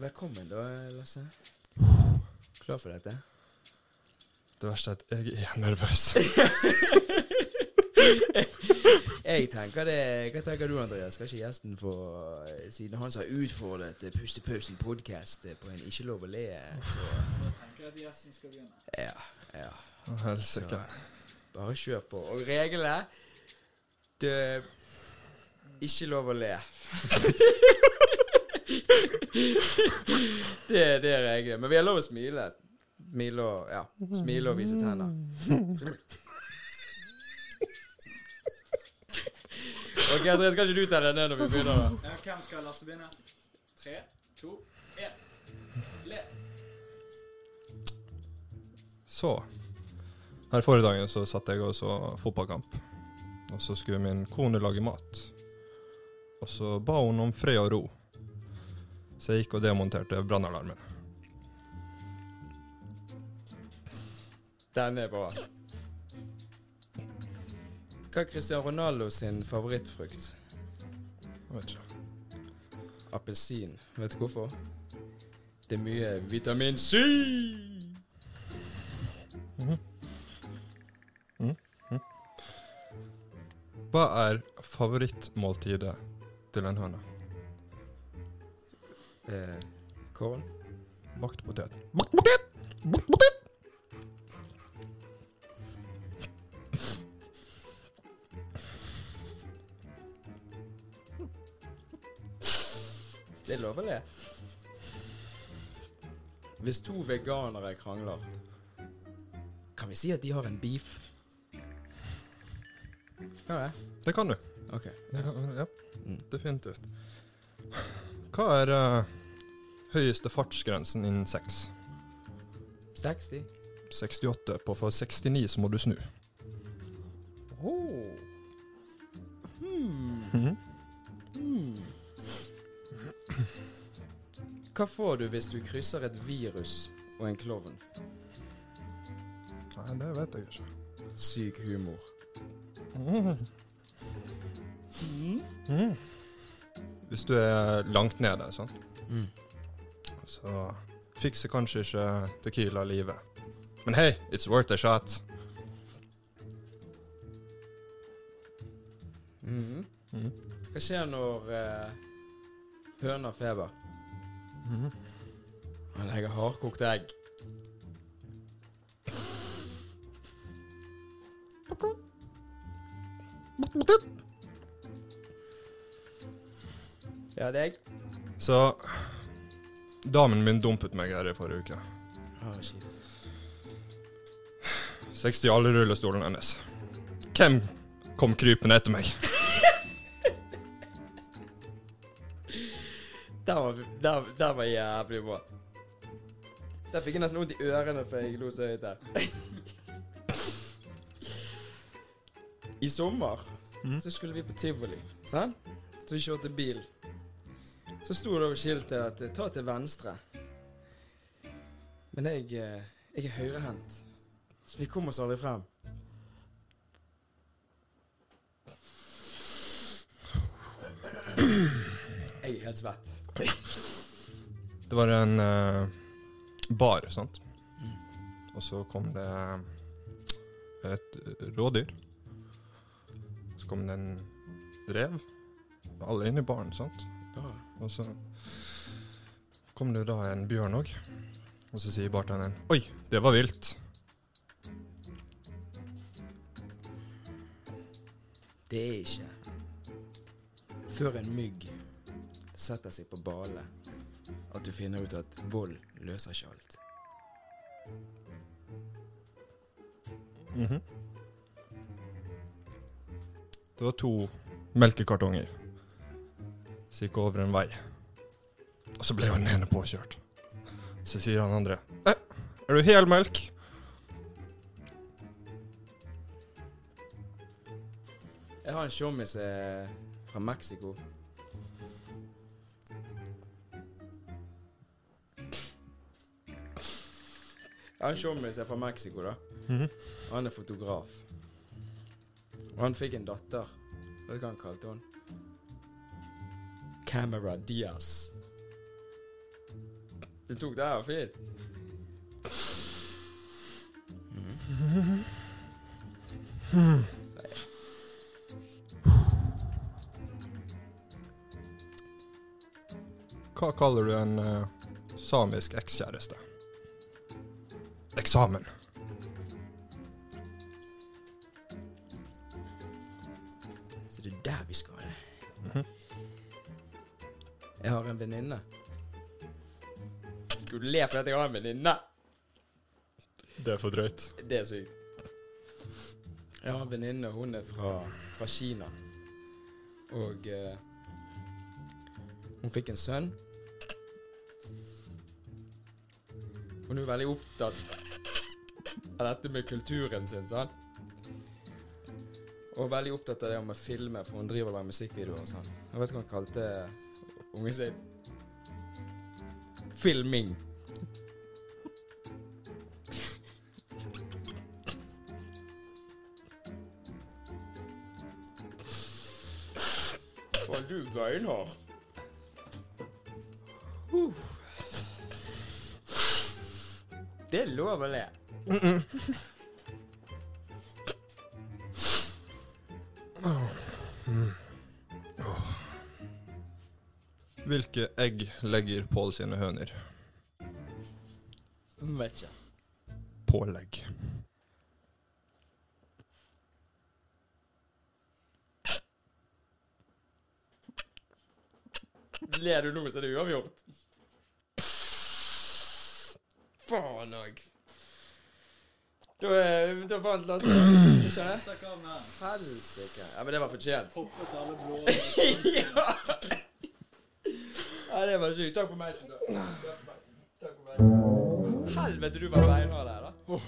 velkommen da, Lasse. Klar for dette? Det verste er at jeg er nervøs. Jeg tenker det Hva tenker du, Andreas? Skal ikke gjesten få eh, Siden han som har utfordret eh, Pustepausen podkast på en Ikke lov å le så Da tenker jeg at gjesten skal begynne. Ja. ja. Å, Helsike. Bare kjør på. Og reglene Det er ikke lov å le. det, det er reglene. Men vi har lov å smile. Smile og ja, smile og vise tenner. Ok, Andreas, kan ikke du ta det ned når vi begynner? da? Ja, hvem skal Lasse begynne? Tre, to, én. Le. Så Her forrige dagen så satt jeg og så fotballkamp. Og så skulle min kone lage mat. Og så ba hun om fred og ro. Så jeg gikk og demonterte brannalarmen. Den er bra. Hva er Cristiano Ronaldo sin favorittfrukt? Jeg vet ikke. Appelsin. Vet du hvorfor? Det er mye vitamin C! Hva er favorittmåltidet til en høne? Eh, kål. Bakt potet. Bakt potet! Bakt potet! Det er lov å le. Hvis to veganere krangler, kan vi si at de har en beef? Kan det. Det kan du. Ok. Ja, ja, Mm. definitivt. Hva er uh, høyeste fartsgrensen innen sex? 60? 68. På for 69 så må du snu. Oh. Hmm. Mhm. Hmm. Hva får du hvis du krysser et virus og en klovn? Nei, det vet jeg ikke. Syk humor. Mm. Mhm. Hvis du er langt nede, sant? Mm. så fikser kanskje ikke Tequila livet. Men hei, it's worth a shot. Mm. Mm. Hva skjer når uh, høner har feber? Mm. Han legger hardkokt egg. Ja, deg? Så damen min dumpet meg her i forrige uke. Oh, shit. Så jeg stjal rullestolen hennes. Hvem kom krypende etter meg? Der var, der, der var jævlig bra. Der fikk jeg nesten vondt i ørene for jeg lo så høyt der. I sommer mm. så skulle vi på tivoli, sant? Så vi kjørte bil. Så sto det over skiltet at eh, 'ta til venstre'. Men jeg, eh, jeg er høyrehendt, så vi kom oss aldri frem. Jeg er helt svett. Det var en uh, bar, sant? Mm. Og så kom det et rådyr. Så kom det en rev. Alle inne i baren, sant? Og så kom det da en bjørn òg. Og så sier bartenderen Oi, det var vilt. Det er ikke før en mygg setter seg på bale at du finner ut at vold løser ikke alt. Mhm. Det var to melkekartonger som gikk hun over en vei. Og så ble hun ene påkjørt. Så sier han andre eh, Er du helmelk? Jeg har en tjommis eh, fra Mexico. Jeg har en tjommis fra Mexico, da. Mhm. Han er fotograf. Og han fikk en datter. Vet du hva han kalte henne? Camera Diaz. Du tok det her fint. Hva kaller du en uh, samisk ekskjæreste? Eksamen. Så det er der vi skal. Jeg har en venninne. Du ler fordi jeg har en venninne? Det er for drøyt. Det er sykt. Jeg har en venninne, hun er fra, fra Kina. Og eh, hun fikk en sønn. Hun er veldig opptatt av dette med kulturen sin, sant? Og veldig opptatt av det med å filme, for hun driver med musikkvideoer og sånn. Jeg vet ikke hva hun kalte ungen sin. Filming. Var du beinhard? Uh. Det er lov å le. Hvilke egg legger Pål sine høner? Vet ikke. Pålegg. Ler du nå, så er det uavgjort. Faen òg. Da, da vant Lasse. Ikke den. Helsike. Ja, men det var fortjent. Hoppet alle blå. ja. Det var sykt. Takk for meg. Takk for meg. Helvete, du var beinhard der, da.